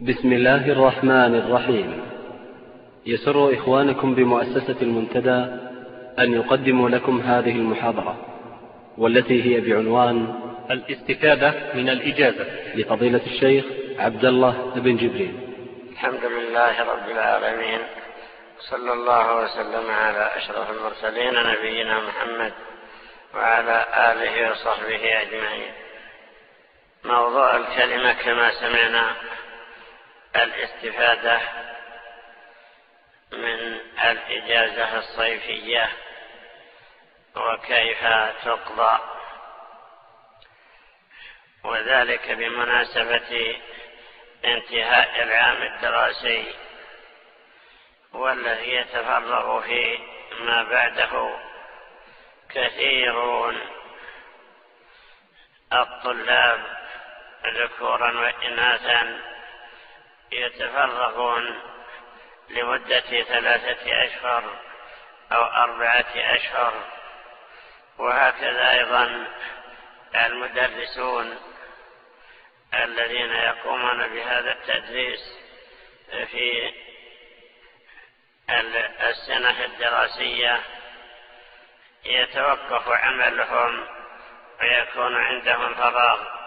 بسم الله الرحمن الرحيم. يسر إخوانكم بمؤسسة المنتدى أن يقدموا لكم هذه المحاضرة والتي هي بعنوان الاستفادة من الإجازة. لفضيلة الشيخ عبد الله بن جبريل. الحمد لله رب العالمين صلى الله وسلم على أشرف المرسلين نبينا محمد وعلى آله وصحبه أجمعين. موضوع الكلمة كما سمعنا الاستفادة من الإجازة الصيفية وكيف تقضى. وذلك بمناسبة انتهاء العام الدراسي والذي يتفرغ في ما بعده كثيرون الطلاب ذكورا وإناثا. يتفرغون لمدة ثلاثة أشهر أو أربعة أشهر. وهكذا أيضا المدرسون الذين يقومون بهذا التدريس في السنة الدراسية يتوقف عملهم ويكون عندهم فراغ.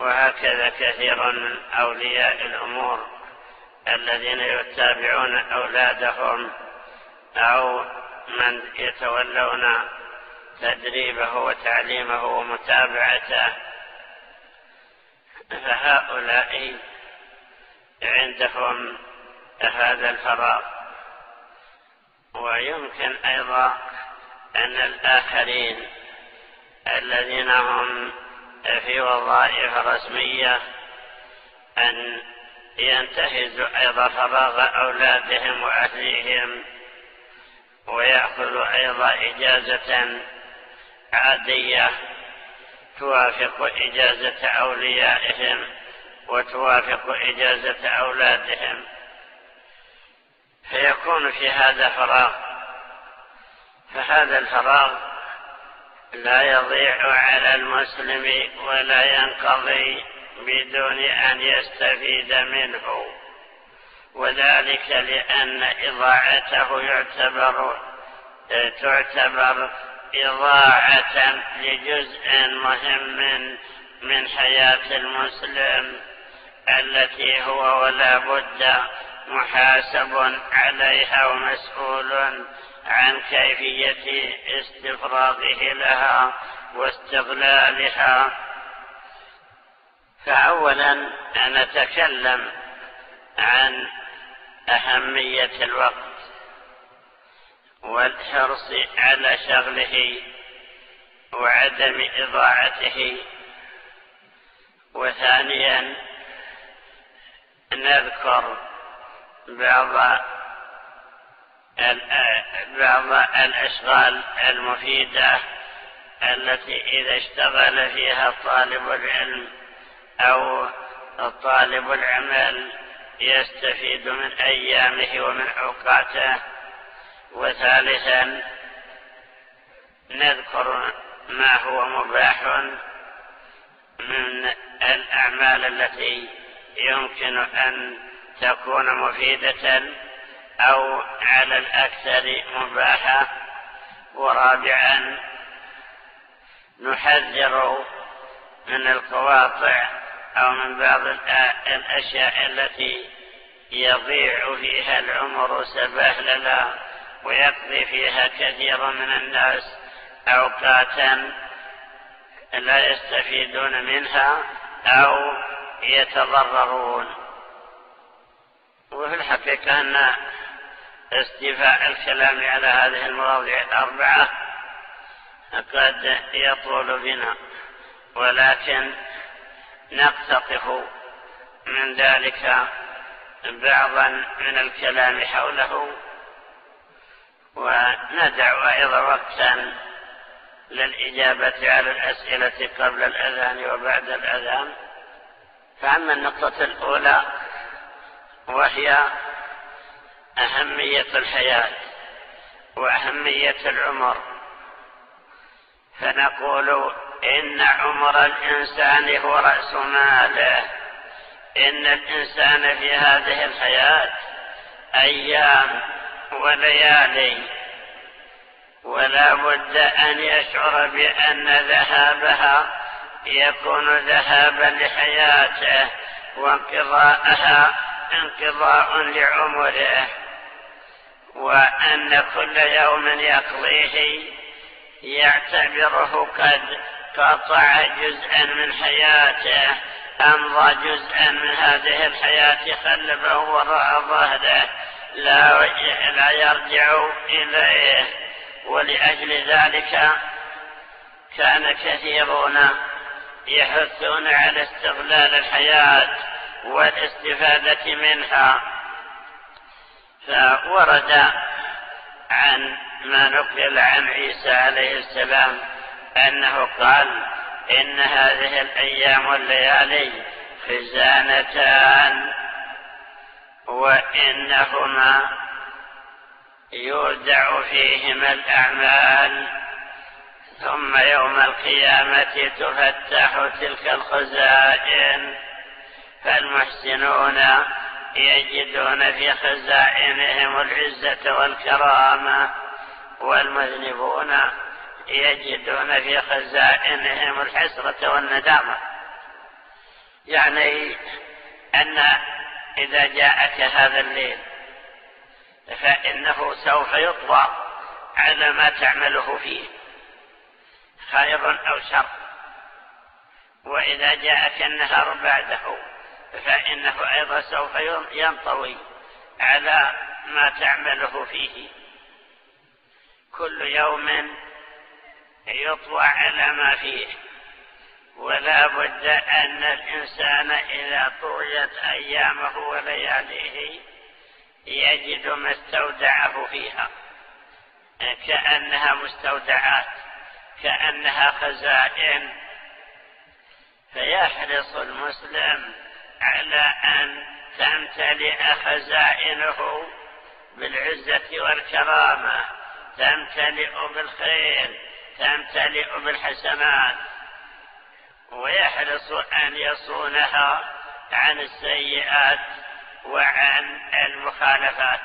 وهكذا كثير من أولياء الأمور الذين يتابعون أولادهم أو من يتولون تدريبه وتعليمه ومتابعته. فهؤلاء عندهم هذا الفراغ. ويمكن أيضا أن الآخرين الذين هم في وظائف رسمية أن ينتهزوا أيضا فراغ أولادهم وأهليهم ويأخذوا أيضا إجازة عادية توافق إجازة أوليائهم وتوافق إجازة أولادهم. فيكون في هذا فراغ. فهذا الفراغ لا يضيع على المسلم ولا ينقضي بدون أن يستفيد منه. وذلك لأن إضاعته يعتبر تعتبر إضاعة لجزء مهم من حياة المسلم التي هو ولا بد محاسب عليها ومسؤول عن كيفية استفراغه لها واستغلالها. فأولا نتكلم عن أهمية الوقت والحرص على شغله وعدم إضاعته. وثانيا نذكر بعض بعض الأشغال المفيدة التي إذا اشتغل فيها طالب العلم أو طالب العمل يستفيد من أيامه ومن أوقاته. وثالثا نذكر ما هو مباح من الأعمال التي يمكن أن تكون مفيدة أو على الأكثر مباحة. ورابعا نحذر من القواطع أو من بعض الأشياء التي يضيع فيها العمر سبهللا ويقضي فيها كثير من الناس أوقاتا لا يستفيدون منها أو يتضررون. وفي الحقيقة أن استيفاء الكلام على هذه المواضيع الأربعة قد يطول بنا ولكن نقتطف من ذلك بعضا من الكلام حوله وندع أيضا وقتا للإجابة على الأسئلة قبل الأذان وبعد الأذان. فأما النقطة الأولى وهي أهمية الحياة وأهمية العمر. فنقول إن عمر الإنسان هو رأس ماله. إن الإنسان في هذه الحياة أيام وليالي. ولا بد أن يشعر بأن ذهابها يكون ذهابا لحياته وانقضاءها انقضاء لعمره. وأن كل يوم يقضيه يعتبره قد قطع جزءا من حياته. أمضى جزءا من هذه الحياة خلفه وراء ظهره. لا, لا يرجع إليه. ولأجل ذلك كان كثيرون يحثون على استغلال الحياة والاستفادة منها. فورد عن ما نقل عن عيسى عليه السلام أنه قال إن هذه الأيام والليالي خزانتان وإنهما يودع فيهما الأعمال. ثم يوم القيامة تفتح تلك الخزائن. فالمحسنون يجدون في خزائنهم العزة والكرامة والمذنبون يجدون في خزائنهم الحسرة والندامة. يعني أن إذا جاءك هذا الليل فإنه سوف يطوى على ما تعمله فيه خير أو شر. وإذا جاءك النهار بعده فإنه أيضا سوف ينطوي على ما تعمله فيه. كل يوم يطوى على ما فيه. ولا بد أن الإنسان إذا طويت أيامه ولياليه يجد ما استودعه فيها. كأنها مستودعات كأنها خزائن. فيحرص المسلم على أن تمتلئ خزائنه بالعزة والكرامة تمتلئ بالخير تمتلئ بالحسنات. ويحرص أن يصونها عن السيئات وعن المخالفات.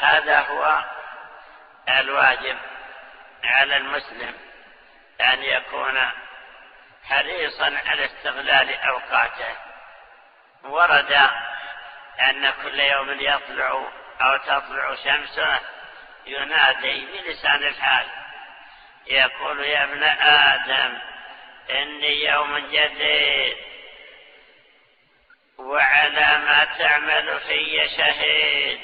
هذا هو الواجب على المسلم أن يكون حريصا على استغلال أوقاته. ورد أن كل يوم يطلع أو تطلع شمسه ينادي بلسان الحال. يقول يا ابن آدم إني يوم جديد وعلى ما تعمل في شهيد.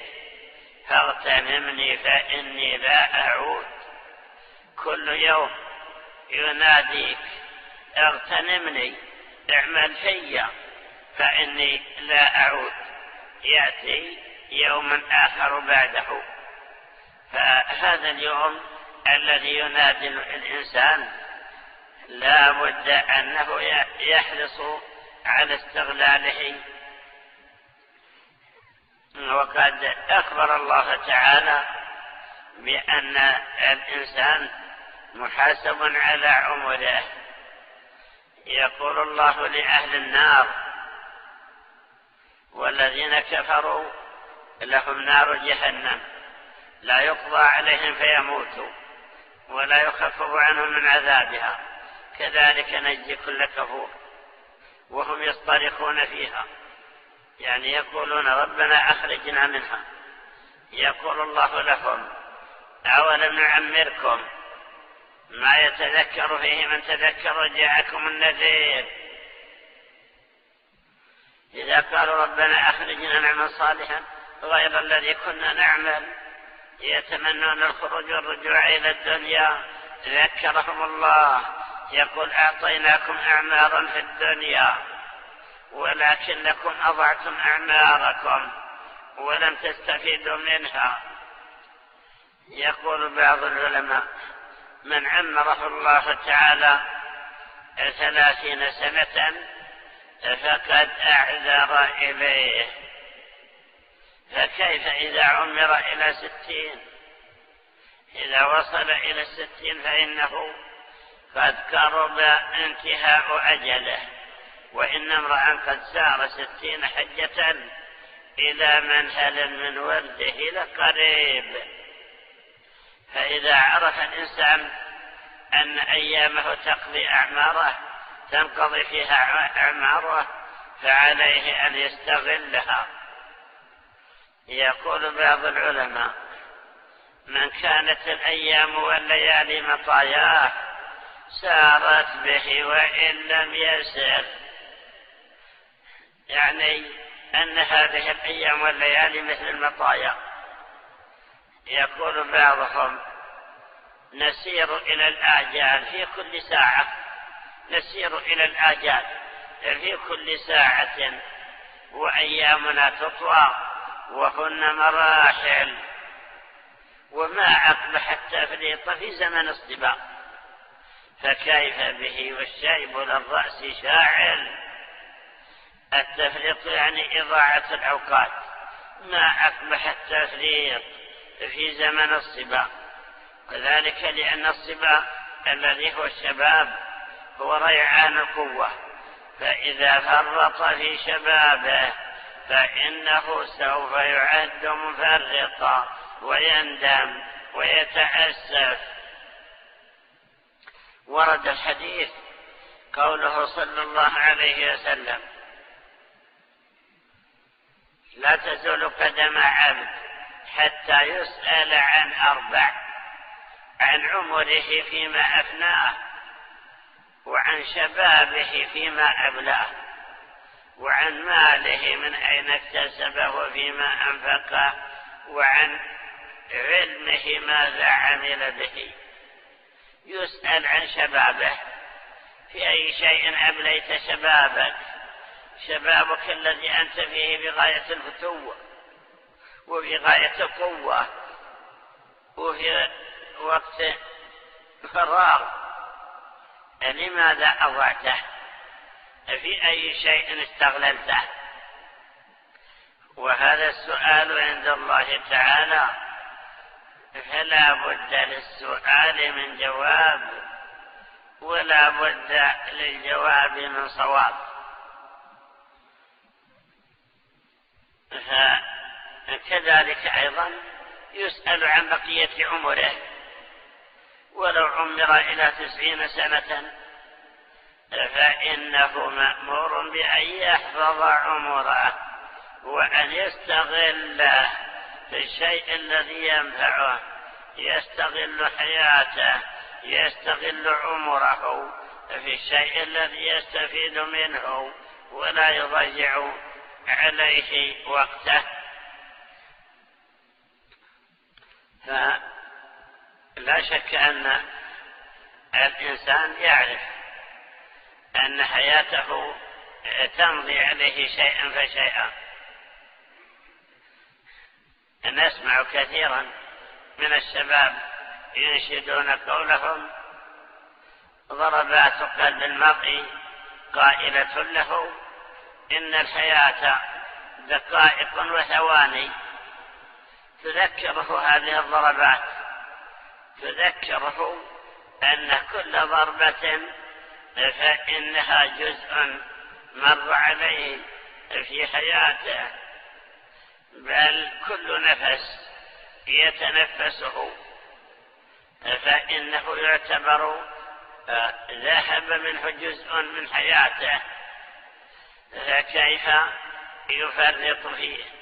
فاغتنمني فإني لا أعود. كل يوم يناديك أغتنمني اعمل في فإني لا أعود. يأتي يوم آخر بعده. فهذا اليوم الذي ينادي الإنسان لا بد أنه يحرص على استغلاله. وقد أخبر الله تعالى بأن الإنسان محاسب على عمره. يقول الله لأهل النار والذين كفروا لهم نار جهنم. لا يقضى عليهم فيموتوا ولا يخفف عنهم من عذابها. كذلك نجزي كل كفور. وهم يصطرخون فيها. يعني يقولون ربنا أخرجنا منها. يقول الله لهم أولم نعمركم ما يتذكر فيه من تذكر وجاءكم النذير. إذا قالوا ربنا أخرجنا نعمل صالحا غير الذي كنا نعمل. يتمنون الخروج والرجوع إلى الدنيا. ذكرهم الله. يقول أعطيناكم أعمارا في الدنيا ولكنكم أضعتم أعماركم ولم تستفيدوا منها. يقول بعض العلماء من عمره الله تعالى ثلاثين سنة فقد أعذر إليه. فكيف إذا عمر إلى ستين؟ إذا وصل إلى الستين فإنه قد قرب انتهاء أجله وإن امرأ قد سار ستين حجة إلى منهل من ورده لقريب. فإذا عرف الإنسان أن أيامه تقضي أعماره تنقضي فيها أعماره فعليه أن يستغلها. يقول بعض العلماء من كانت الأيام والليالي مطاياه سارت به وإن لم يسر يعني أن هذه الأيام والليالي مثل المطايا. يقول بعضهم نسير إلى الآجال في كل ساعة. نسير إلى الآجال في كل ساعة. وأيامنا تطوى وهن مراحل. وما أقبح التفريط في زمن الصباح فكيف به والشيب للرأس شاعل؟ التفريط يعني إضاعة الأوقات. ما أقبح التفريط في زمن الصبا. وذلك لأن الصبا الذي هو الشباب هو ريعان القوة. فإذا فرط في شبابه فإنه سوف يعد مفرطا ويندم ويتأسف. ورد الحديث قوله صلى الله عليه وسلم لا تزول قدم عبد حتى يسأل عن أربع عن عمره فيما أفناه وعن شبابه فيما أبلاه وعن ماله من أين اكتسبه فيما أنفقه وعن علمه ماذا عمل به. يسأل عن شبابه في أي شيء أبليت شبابك؟ شبابك الذي أنت فيه بغاية الفتوة. وفي غاية القوة وفي وقت فراغ لماذا أضعته في أي شيء استغللته؟ وهذا السؤال عند الله تعالى. فلا بد للسؤال من جواب ولا بد للجواب من صواب. فكذلك أيضا يسأل عن بقية عمره. ولو عمر إلى تسعين سنة فإنه مأمور بأن يحفظ عمره وأن يستغله في الشيء الذي ينفعه. يستغل حياته يستغل عمره في الشيء الذي يستفيد منه ولا يضيع عليه وقته. فلا شك أن الإنسان يعرف أن حياته تمضي عليه شيئا فشيئا. نسمع كثيرا من الشباب ينشدون قولهم ضربات قلب المرء قائلة له إن الحياة دقائق وثواني تذكره هذه الضربات. تذكره أن كل ضربة فإنها جزء مر عليه في حياته بل كل نفس يتنفسه. فإنه يعتبر ذهب منه جزء من حياته. فكيف يفرط فيه؟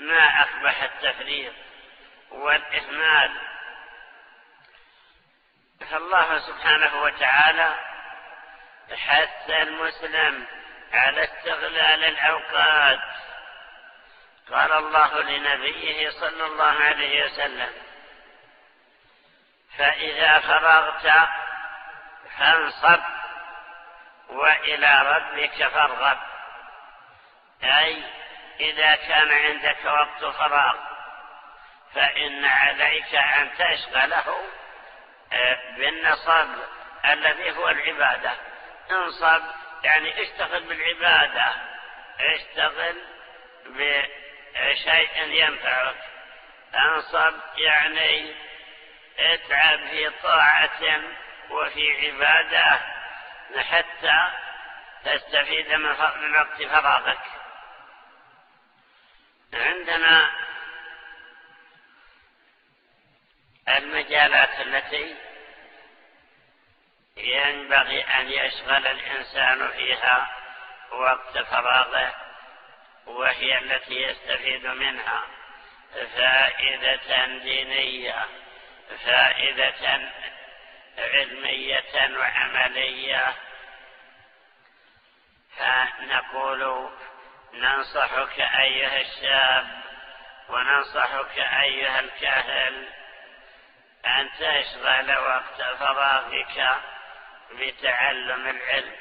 ما أقبح التفريط والإهمال. فالله سبحانه وتعالى حث المسلم على استغلال الأوقات. قال الله لنبيه صلى الله عليه وسلم فإذا فرغت فانصب وإلى ربك فارغب. أي إذا كان عندك وقت فراغ فإن عليك أن تشغله آه، بالنصب الذي هو العبادة. انصب يعني اشتغل بالعبادة اشتغل بشيء ينفعك. انصب يعني اتعب في طاعة وفي عبادة حتى تستفيد من وقت فراغك. عندنا المجالات التي ينبغي أن يشغل الإنسان فيها وقت فراغه وهي التي يستفيد منها. فائدة دينية فائدة علمية وعملية. فنقول ننصحك أيها الشاب وننصحك أيها الكاهل أن تشغل وقت فراغك بتعلم العلم.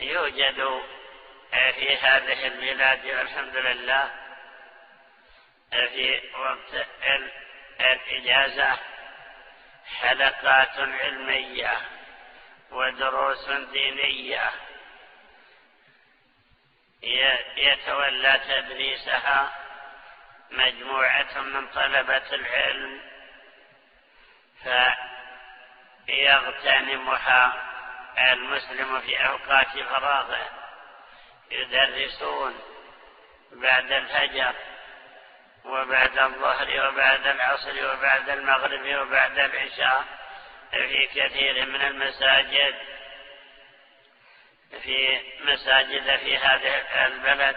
يوجد في هذه البلاد والحمد لله في وقت الإجازة حلقات علمية ودروس دينية يتولى تدريسها مجموعة من طلبة العلم فيغتنمها المسلم في أوقات فراغه. يدرسون بعد الفجر وبعد الظهر وبعد العصر وبعد المغرب وبعد العشاء في كثير من المساجد. في مساجد في هذا البلد.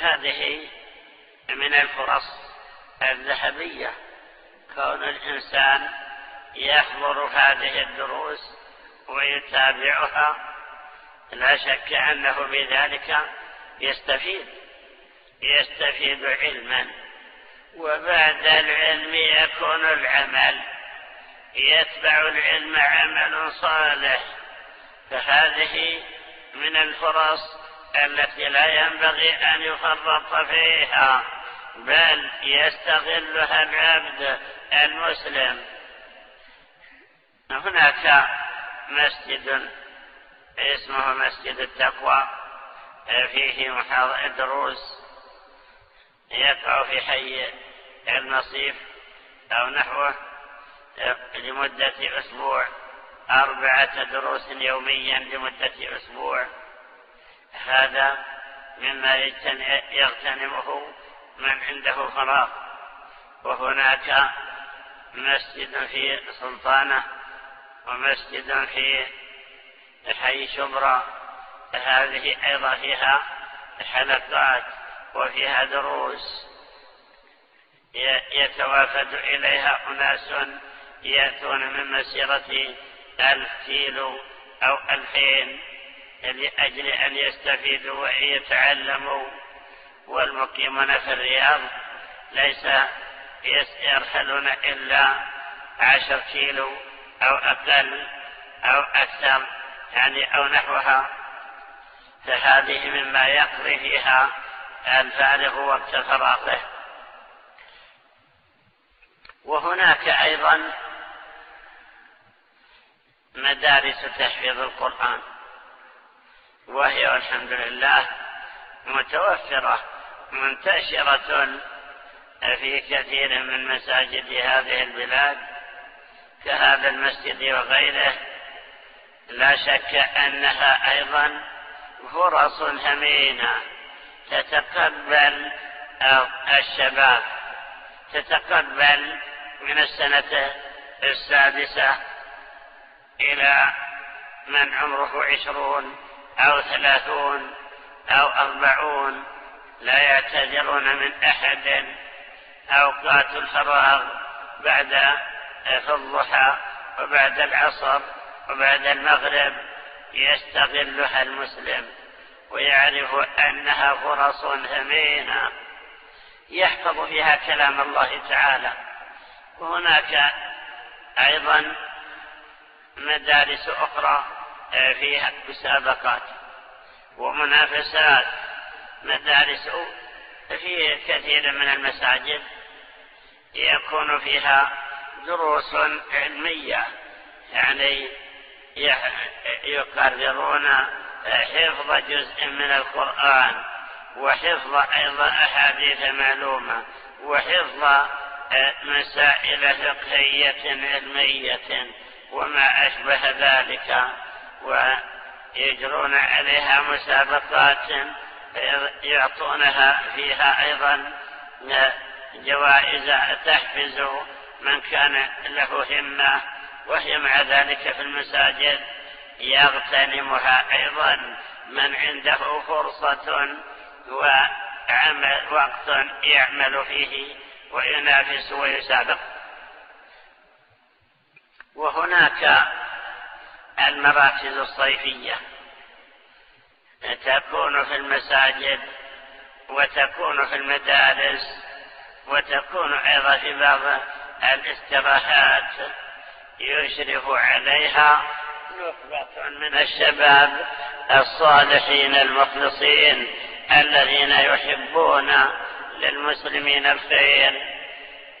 هذه من الفرص الذهبية. كون الإنسان يحضر هذه الدروس ويتابعها لا شك أنه بذلك يستفيد يستفيد علما. وبعد العلم يكون العمل يتبع العلم عمل صالح. فهذه من الفرص التي لا ينبغي أن يفرط فيها بل يستغلها العبد المسلم. هناك مسجد اسمه مسجد التقوى فيه دروس يقع في حي النصيف أو نحوه لمدة أسبوع. أربعة دروس يوميا لمدة أسبوع. هذا مما يغتنمه من عنده فراغ. وهناك مسجد في سلطانة ومسجد في حي شبرا. هذه أيضا فيها حلقات وفيها دروس يتوافد إليها أناس يأتون من مسيرة ألف كيلو أو ألفين لأجل أن يستفيدوا ويتعلموا. والمقيمون في الرياض ليس يرحلون إلا عشر كيلو أو أقل أو أكثر يعني أو نحوها. فهذه مما يقضي فيها الفارغ وقت فراغه. وهناك أيضا مدارس تحفيظ القرآن. وهي والحمد لله متوفرة منتشرة في كثير من مساجد هذه البلاد كهذا المسجد وغيره. لا شك أنها أيضا فرص همينة تتقبل الشباب تتقبل من السنة السادسة إلى من عمره عشرون أو ثلاثون أو أربعون لا يعتذرون من أحد أوقات الفراغ بعد في الضحى وبعد العصر وبعد المغرب يستغلها المسلم ويعرف أنها فرص ثمينة. يحفظ فيها كلام الله تعالى. وهناك أيضا مدارس أخرى فيها مسابقات ومنافسات. مدارس في كثير من المساجد يكون فيها دروس علمية يعني يقررون حفظ جزء من القرآن وحفظ أيضا أحاديث معلومة وحفظ مسائل فقهية علمية. وما أشبه ذلك ويجرون عليها مسابقات يعطونها فيها أيضا جوائز تحفز من كان له همة وهي مع ذلك في المساجد يغتنمها أيضا. من عنده فرصة وعمل وقت يعمل فيه وينافس ويسابق وهناك المراكز الصيفية. تكون في المساجد وتكون في المدارس وتكون أيضا في بعض الاستراحات. يشرف عليها نخبة من الشباب الصالحين المخلصين الذين يحبون للمسلمين الخير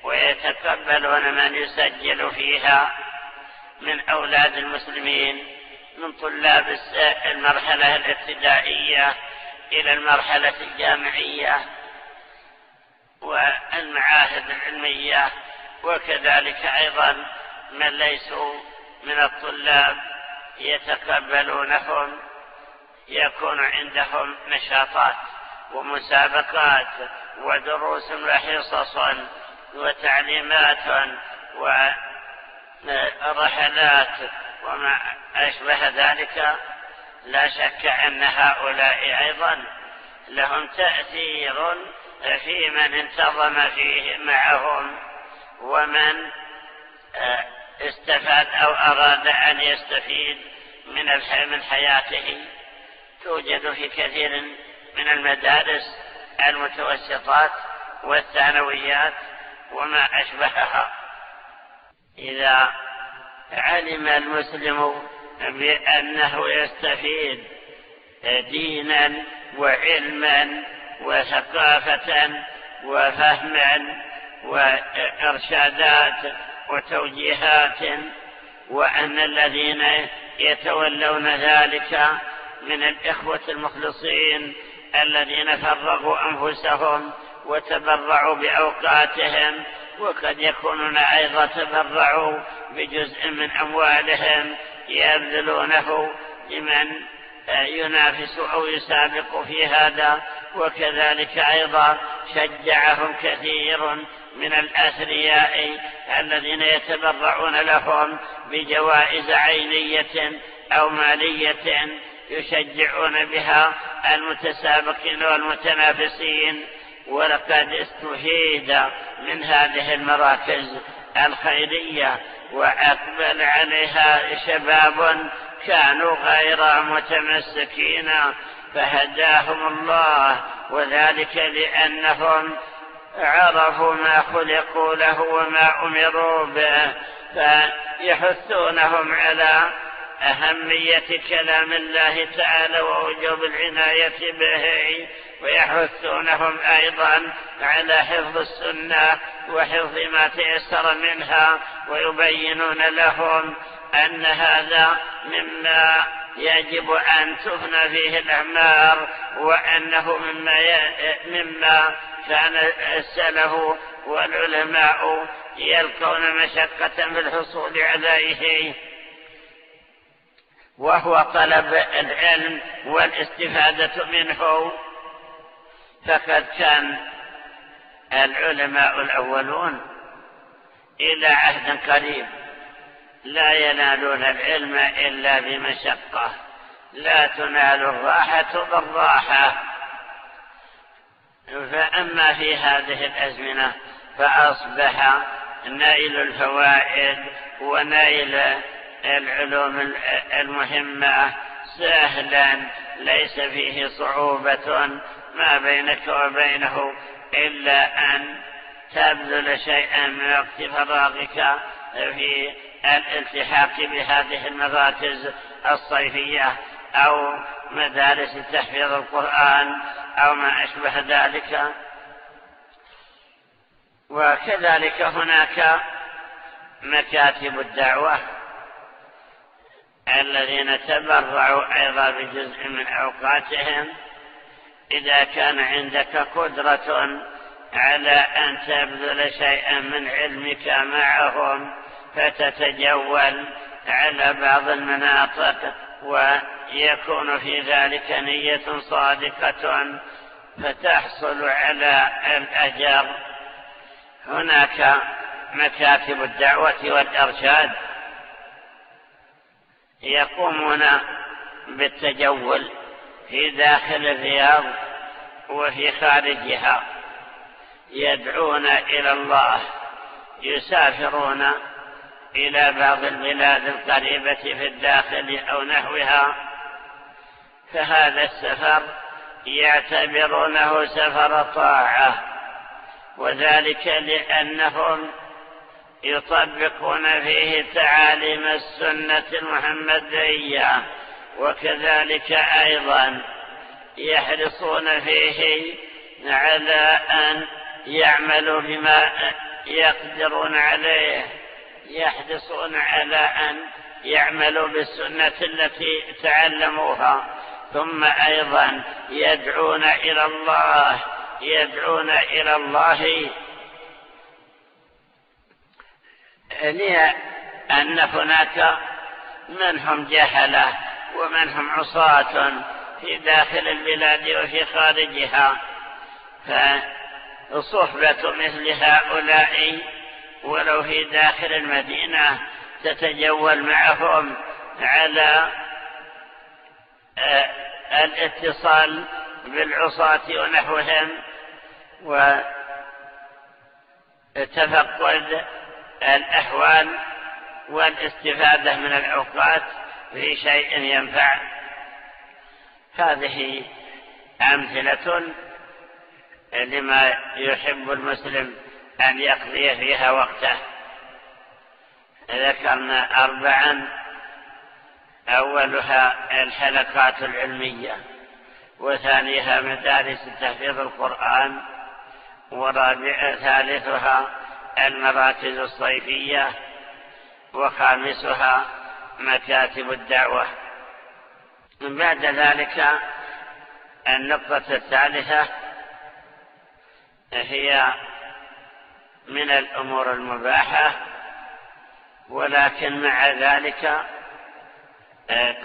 ويتقبلون من يسجل فيها. من أولاد المسلمين من طلاب المرحلة الابتدائية إلى المرحلة الجامعية والمعاهد العلمية وكذلك أيضا من ليسوا من الطلاب يتقبلونهم يكون عندهم نشاطات ومسابقات ودروس وحصص وتعليمات ورحلات وما أشبه ذلك لا شك أن هؤلاء أيضا لهم تأثير في من انتظم فيه معهم ومن آه، استفاد أو أراد أن يستفيد من من حياته. توجد في كثير من المدارس المتوسطات والثانويات وما أشبهها. إذا علم المسلم بأنه يستفيد دينا وعلما وثقافة وفهما وإرشادات وتوجيهات وأن الذين يتولون ذلك من الإخوة المخلصين الذين فرغوا أنفسهم وتبرعوا بأوقاتهم وقد يكونون أيضا تبرعوا بجزء من أموالهم يبذلونه لمن ينافس أو يسابق في هذا. وكذلك أيضا شجعهم كثير من الأثرياء الذين يتبرعون لهم بجوائز عينية أو مالية يشجعون بها المتسابقين والمتنافسين. ولقد استفيد من هذه المراكز الخيرية وأقبل عليها شباب كانوا غير متمسكين فهداهم الله وذلك لأنهم عرفوا ما خلقوا له وما أمروا به فيحثونهم على أهمية كلام الله تعالى ووجوب العناية به. ويحثونهم أيضا على حفظ السنة وحفظ ما تيسر منها ويبينون لهم أن هذا مما يجب أن تفنى فيه الأعمار وأنه مما, مما كان السلف والعلماء يلقون مشقة في الحصول عليه. وهو طلب العلم والاستفادة منه. فقد كان العلماء الأولون إلى عهد قريب. لا ينالون العلم إلا بمشقة. لا تنال الراحة بالراحة. فأما في هذه الأزمنة فأصبح نيل الفوائد ونيل العلوم المهمة سهلا. ليس فيه صعوبة ما بينك وبينه إلا أن تبذل شيئا من وقت فراغك في الالتحاق بهذه المراكز الصيفية أو مدارس تحفيظ القرآن أو ما أشبه ذلك. وكذلك هناك مكاتب الدعوة الذين تبرعوا أيضا بجزء من أوقاتهم. إذا كان عندك قدرة على أن تبذل شيئا من علمك معهم فتتجول على بعض المناطق ويكون في ذلك نية صادقة فتحصل على الأجر. هناك مكاتب الدعوة والإرشاد يقومون بالتجول. في داخل الرياض وفي خارجها. يدعون إلى الله يسافرون إلى بعض البلاد القريبة في الداخل أو نحوها. فهذا السفر يعتبرونه سفر طاعة وذلك لأنهم يطبقون فيه تعاليم السنة المحمدية. وكذلك أيضا يحرصون فيه على أن يعملوا بما يقدرون عليه يحرصون على أن يعملوا بالسنة التي تعلموها. ثم أيضا يدعون إلى الله يدعون إلى الله. لأن هناك من هم جهلة ومن هم عصاة في داخل البلاد وفي خارجها. فصحبة مثل هؤلاء ولو في داخل المدينة تتجول معهم على آه، الاتصال بالعصاة ونحوهم وتفقد الأحوال والاستفادة من الأوقات. في شيء ينفع. هذه أمثلة لما يحب المسلم أن يقضي فيها وقته. ذكرنا أربعا. أولها الحلقات العلمية وثانيها مدارس تحفيظ القرآن ورابع ثالثها المراكز الصيفية وخامسها مكاتب الدعوة. بعد ذلك النقطة الثالثة هي من الأمور المباحة ولكن مع ذلك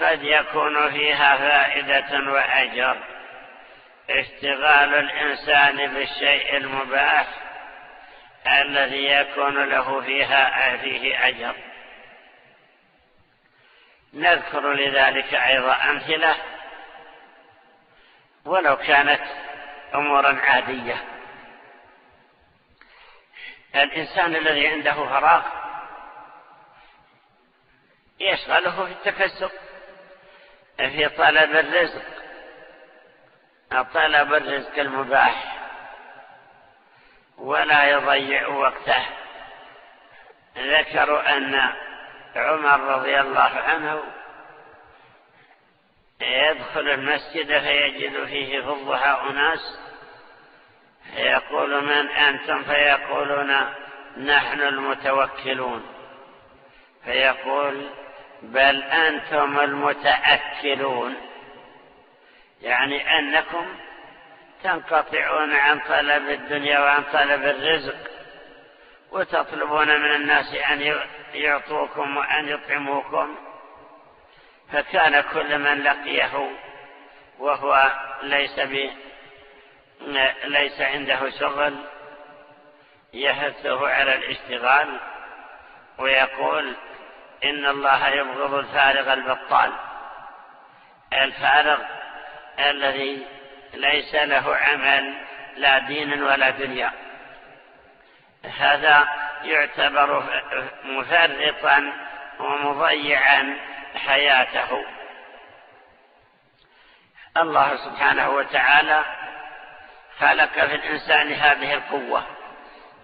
قد يكون فيها فائدة وأجر. اشتغال الإنسان بالشيء المباح الذي يكون له فيها فيه أجر. نذكر لذلك أيضا أمثلة ولو كانت أمورا عادية. الإنسان الذي عنده فراغ يشغله في التكسب في طلب الرزق. طلب الرزق المباح ولا يضيع وقته. ذكروا أن عمر رضي الله عنه يدخل المسجد فيجد فيه في الضحى أناس فيقول من أنتم؟ فيقولون نحن المتوكلون. فيقول بل أنتم المتأكلون. يعني أنكم تنقطعون عن طلب الدنيا وعن طلب الرزق وتطلبون من الناس أن يعطوكم وأن يطعموكم فكان كل من لقيه وهو ليس ب ليس عنده شغل يحثه على الاشتغال ويقول إن الله يبغض الفارغ البطال. الفارغ الذي ليس له عمل لا دين ولا دنيا. هذا يعتبر مفرطا ومضيعا حياته. الله سبحانه وتعالى خلق في الإنسان هذه القوة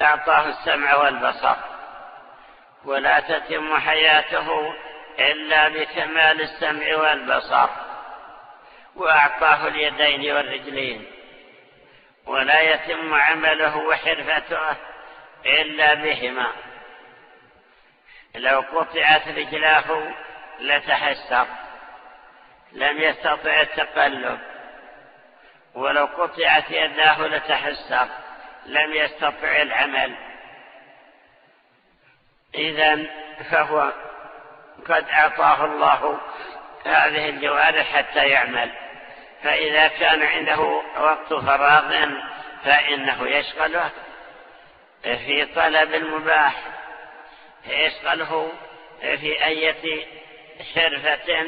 أعطاه السمع والبصر ولا تتم حياته إلا بكمال السمع والبصر وأعطاه اليدين والرجلين ولا يتم عمله وحرفته إلا بهما. لو قطعت رجلاه لتحسر. لم يستطع التقلب. ولو قطعت يداه لتحسر. لم يستطع العمل. إذا فهو قد أعطاه الله هذه الجوارح حتى يعمل. فإذا كان عنده وقت فراغ فإنه يشغله. في طلب المباح يشغله في أية حرفة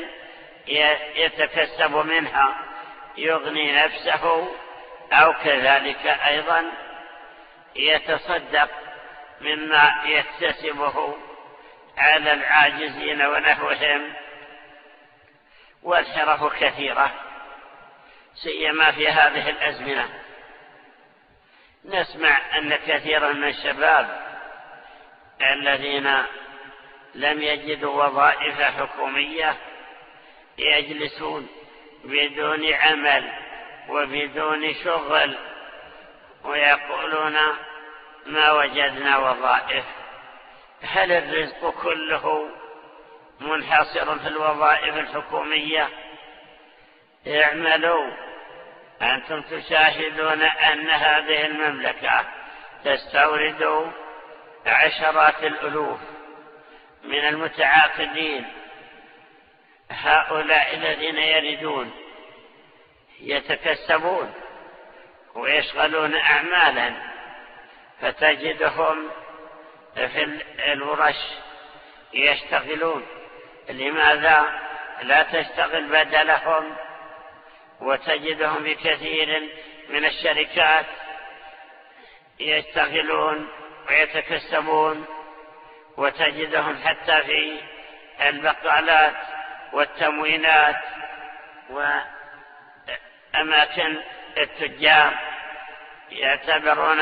يتكسب منها يغني نفسه أو كذلك أيضا يتصدق مما يكتسبه على العاجزين ونحوهم. والحرف كثيرة سيما في هذه الأزمنة. نسمع أن كثيرا من الشباب الذين لم يجدوا وظائف حكومية يجلسون بدون عمل وبدون شغل ويقولون ما وجدنا وظائف. هل الرزق كله منحصر في الوظائف الحكومية؟ اعملوا. أنتم تشاهدون أن هذه المملكة تستورد عشرات الألوف من المتعاقدين هؤلاء الذين يردون يتكسبون ويشغلون أعمالا فتجدهم في الورش يشتغلون. لماذا لا تشتغل بدلهم وتجدهم بكثير من الشركات يشتغلون ويتكسبون وتجدهم حتى في البقالات والتموينات وأماكن التجار يعتبرون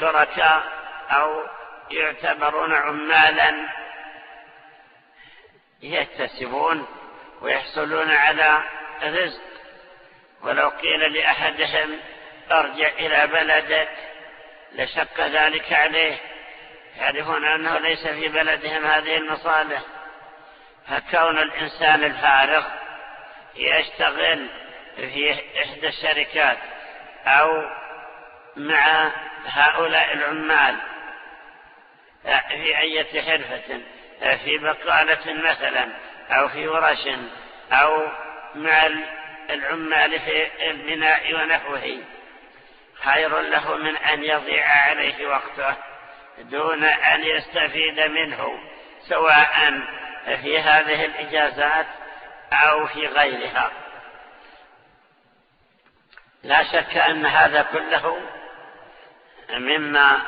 شركاء أو يعتبرون عمالا يكتسبون ويحصلون على رزق. ولو قيل لأحدهم أرجع إلى بلدك لشق ذلك عليه يعرفون أنه ليس في بلدهم هذه المصالح. فكون الإنسان الفارغ يشتغل في إحدى الشركات أو مع هؤلاء العمال في أي حرفة في بقالة مثلا أو في ورش أو مع العمال في البناء ونحوه. خير له من أن يضيع عليه وقته دون أن يستفيد منه سواء في هذه الإجازات أو في غيرها. لا شك أن هذا كله مما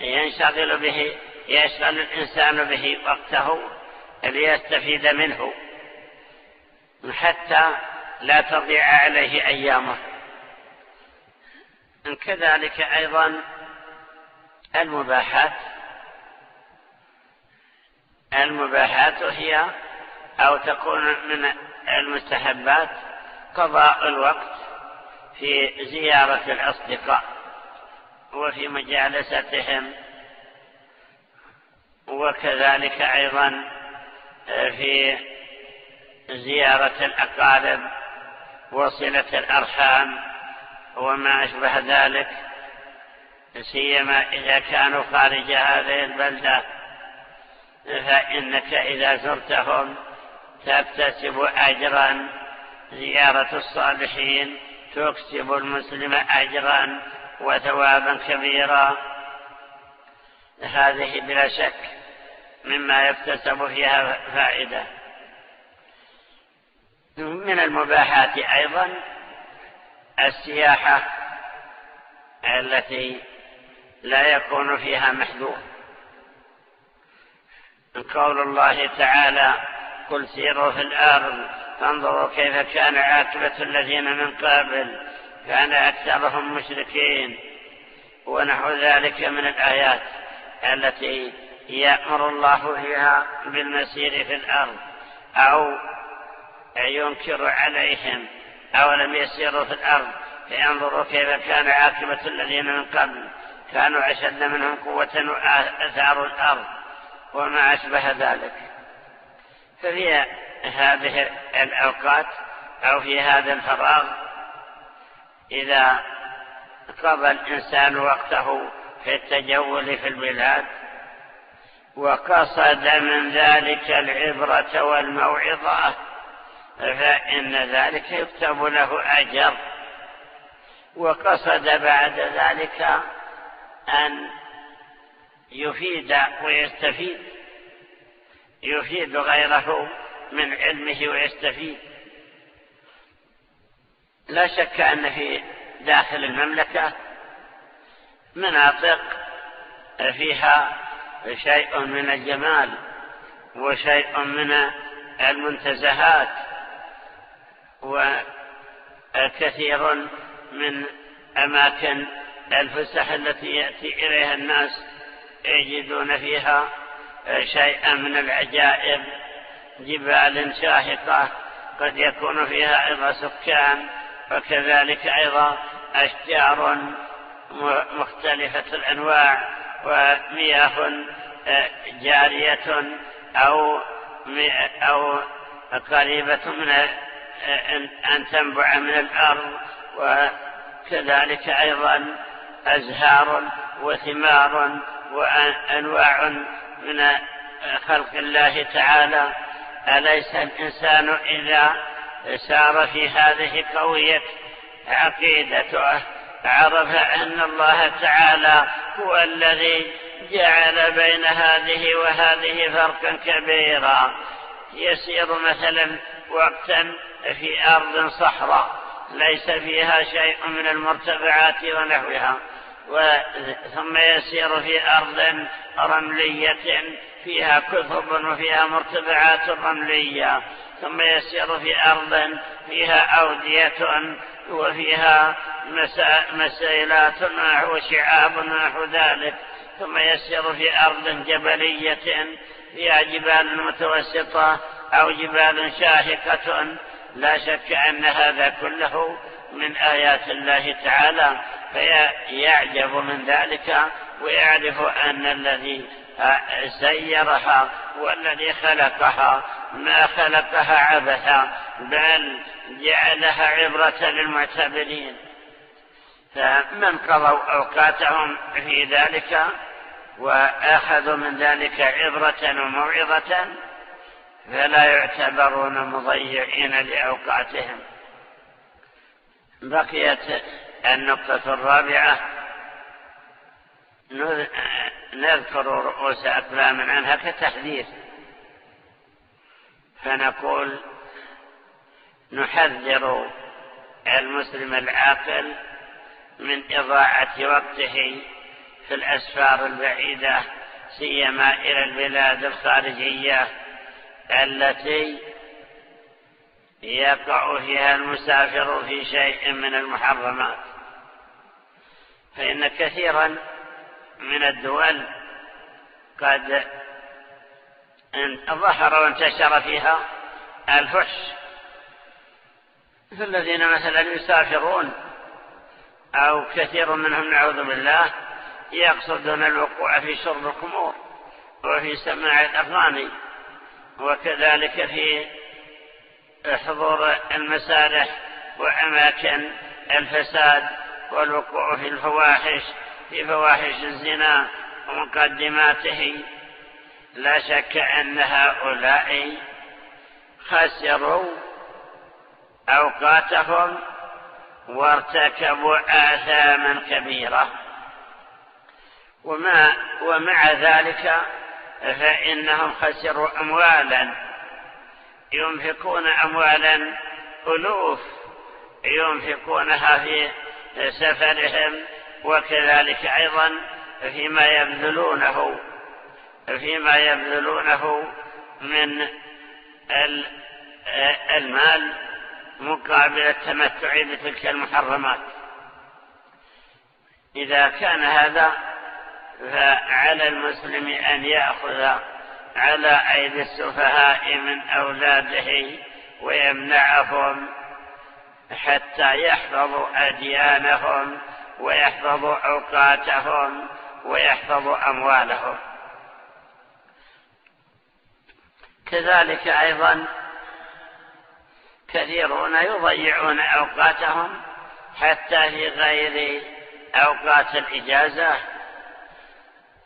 ينشغل به يشغل الإنسان به وقته ليستفيد منه. حتى لا تضيع عليه أيامه. كذلك أيضا المباحات. المباحات هي أو تكون من المستحبات قضاء الوقت في زيارة الأصدقاء وفي مجالستهم وكذلك أيضا في زيارة الأقارب وصلة الأرحام وما أشبه ذلك سيما إذا كانوا خارج هذه البلدة فإنك إذا زرتهم تكتسب أجرا. زيارة الصالحين تكسب المسلم أجرا وثوابا كبيرا. هذه بلا شك مما يكتسب فيها فائدة. من المباحات أيضا السياحة التي لا يكون فيها محذور. قول الله تعالى قل سيروا في الأرض فانظروا كيف كان عاقبة الذين من قبل كان أكثرهم مشركين. ونحو ذلك من الآيات التي يأمر الله فيها بالمسير في الأرض أو ينكر عليهم أو لم يسيروا في الأرض فينظروا كيف كان عاقبة الذين من قبل. كانوا أشد منهم قوة وأثاروا الأرض وما أشبه ذلك. ففي هذه الأوقات أو في هذا الفراغ إذا قضى الإنسان وقته في التجول في البلاد وقصد من ذلك العبرة والموعظة فإن ذلك يكتب له أجر. وقصد بعد ذلك أن يفيد ويستفيد يفيد غيره من علمه ويستفيد. لا شك أن في داخل المملكة مناطق فيها شيء من الجمال وشيء من المنتزهات. وكثير من أماكن الفسح التي يأتي إليها الناس يجدون فيها شيئا من العجائب جبال شاهقة قد يكون فيها أيضا سكان وكذلك أيضا أشجار مختلفة الأنواع ومياه جارية أو أو قريبة من أن تنبع من الأرض وكذلك أيضا أزهار وثمار وأنواع من خلق الله تعالى. أليس الإنسان إذا سار في هذه قوية عقيدته عرف أن الله تعالى هو الذي جعل بين هذه وهذه فرقا كبيرا. يسير مثلا وقتا في أرض صحراء. ليس فيها شيء من المرتفعات ونحوها. ثم يسير في أرض رملية فيها كثب وفيها مرتفعات رملية. ثم يسير في أرض فيها أودية وفيها مسيلات وشعاب ونحو ذلك. ثم يسير في أرض جبلية فيها جبال متوسطة. أو جبال شاهقة لا شك أن هذا كله من آيات الله تعالى فيعجب من ذلك ويعرف أن الذي سيرها والذي خلقها ما خلقها عبثا بل جعلها عبرة للمعتبرين. فمن قضوا أوقاتهم في ذلك وأخذوا من ذلك عبرة وموعظة فلا يعتبرون مضيعين لأوقاتهم. بقيت النقطة الرابعة. نذكر رؤوس أقلام عنها كتحذير. فنقول نحذر المسلم العاقل من إضاعة وقته في الأسفار البعيدة سيما إلى البلاد الخارجية. التي يقع فيها المسافر في شيء من المحرمات. فإن كثيرا من الدول قد ظهر وانتشر فيها الفحش. فالذين مثلا يسافرون أو كثير منهم نعوذ بالله يقصدون الوقوع في شرب الخمور وفي سماع الأغاني. وكذلك في حضور المسارح وأماكن الفساد والوقوع في الفواحش في فواحش الزنا ومقدماته. لا شك أن هؤلاء خسروا أوقاتهم وارتكبوا آثاما كبيرة. وما ومع ذلك فإنهم خسروا أموالا. ينفقون أموالا ألوف. ينفقونها في سفرهم وكذلك أيضا فيما يبذلونه فيما يبذلونه من المال مقابل التمتع بتلك المحرمات. إذا كان هذا فعلى المسلم أن يأخذ على أيدي السفهاء من أولاده ويمنعهم حتى يحفظوا أديانهم ويحفظوا أوقاتهم ويحفظوا أموالهم. كذلك أيضا كثيرون يضيعون أوقاتهم حتى في غير أوقات الإجازة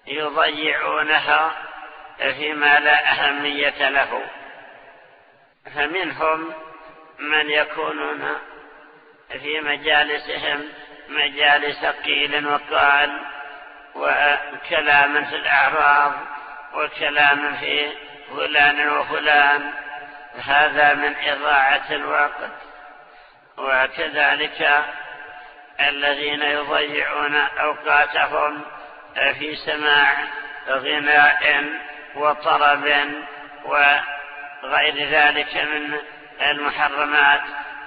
يضيعونها فيما لا أهمية له. فمنهم من يكونون في مجالسهم مجالس قيل وقال وكلام في الأعراض وكلام في فلان وفلان هذا من إضاعة الوقت. وكذلك الذين يضيعون أوقاتهم في سماع غناء وطرب وغير ذلك من المحرمات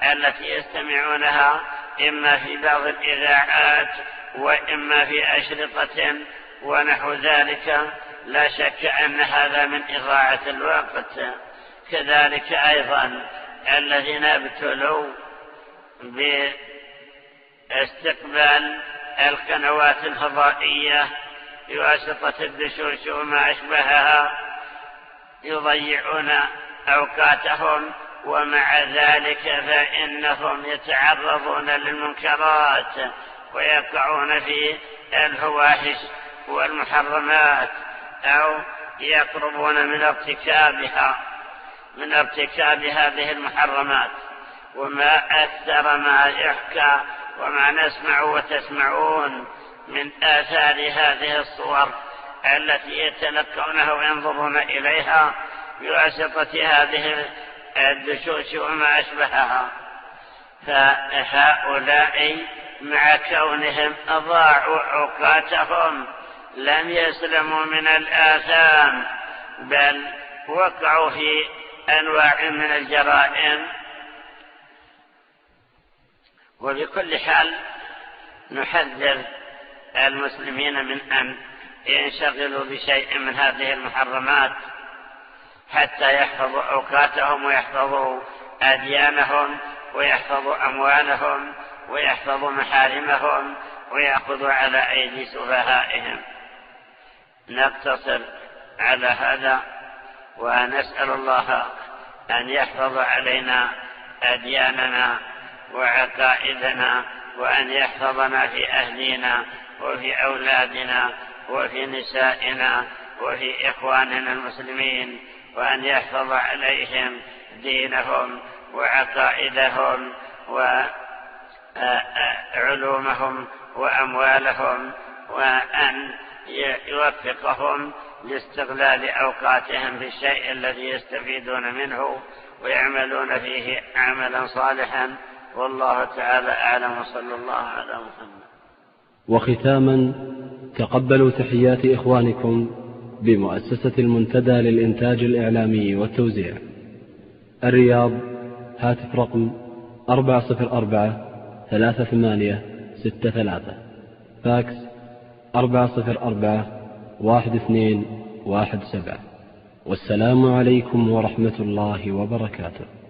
التي يستمعونها إما في بعض الإذاعات وإما في أشرطة ونحو ذلك. لا شك أن هذا من إضاعة الوقت. كذلك أيضا الذين ابتلوا باستقبال القنوات الفضائية بواسطة الدشوش وما أشبهها يضيعون أوقاتهم ومع ذلك فإنهم يتعرضون للمنكرات ويقعون في الفواحش والمحرمات أو يقربون من ارتكابها من ارتكاب هذه المحرمات. وما أكثر ما يحكى وما نسمع وتسمعون من آثار هذه الصور التي يتلقونها وينظرون إليها بواسطة هذه الدشوش وما أشبهها. فهؤلاء مع كونهم أضاعوا أوقاتهم لم يسلموا من الآثام بل وقعوا في أنواع من الجرائم وبكل حال نحذر المسلمين من أن ينشغلوا بشيء من هذه المحرمات حتى يحفظوا أوقاتهم ويحفظوا أديانهم ويحفظوا أموالهم ويحفظوا محارمهم ويأخذوا على أيدي سفهائهم. نقتصر على هذا ونسأل الله أن يحفظ علينا أدياننا وعقائدنا وأن يحفظنا في أهلنا وفي أولادنا وفي نسائنا وفي إخواننا المسلمين وأن يحفظ عليهم دينهم وعقائدهم وعلومهم وأموالهم وأن يوفقهم لاستغلال أوقاتهم بالشيء الذي يستفيدون منه ويعملون فيه عملا صالحا. والله تعالى أعلم وصلى الله على محمد. وختاما تقبلوا تحيات إخوانكم بمؤسسة المنتدى للإنتاج الإعلامي والتوزيع. الرياض هاتف رقم أربعة صفر أربعة ثلاثة ثمانية ستة ثلاثة. فاكس أربعة صفر أربعة واحد اثنين واحد سبعة. والسلام عليكم ورحمة الله وبركاته.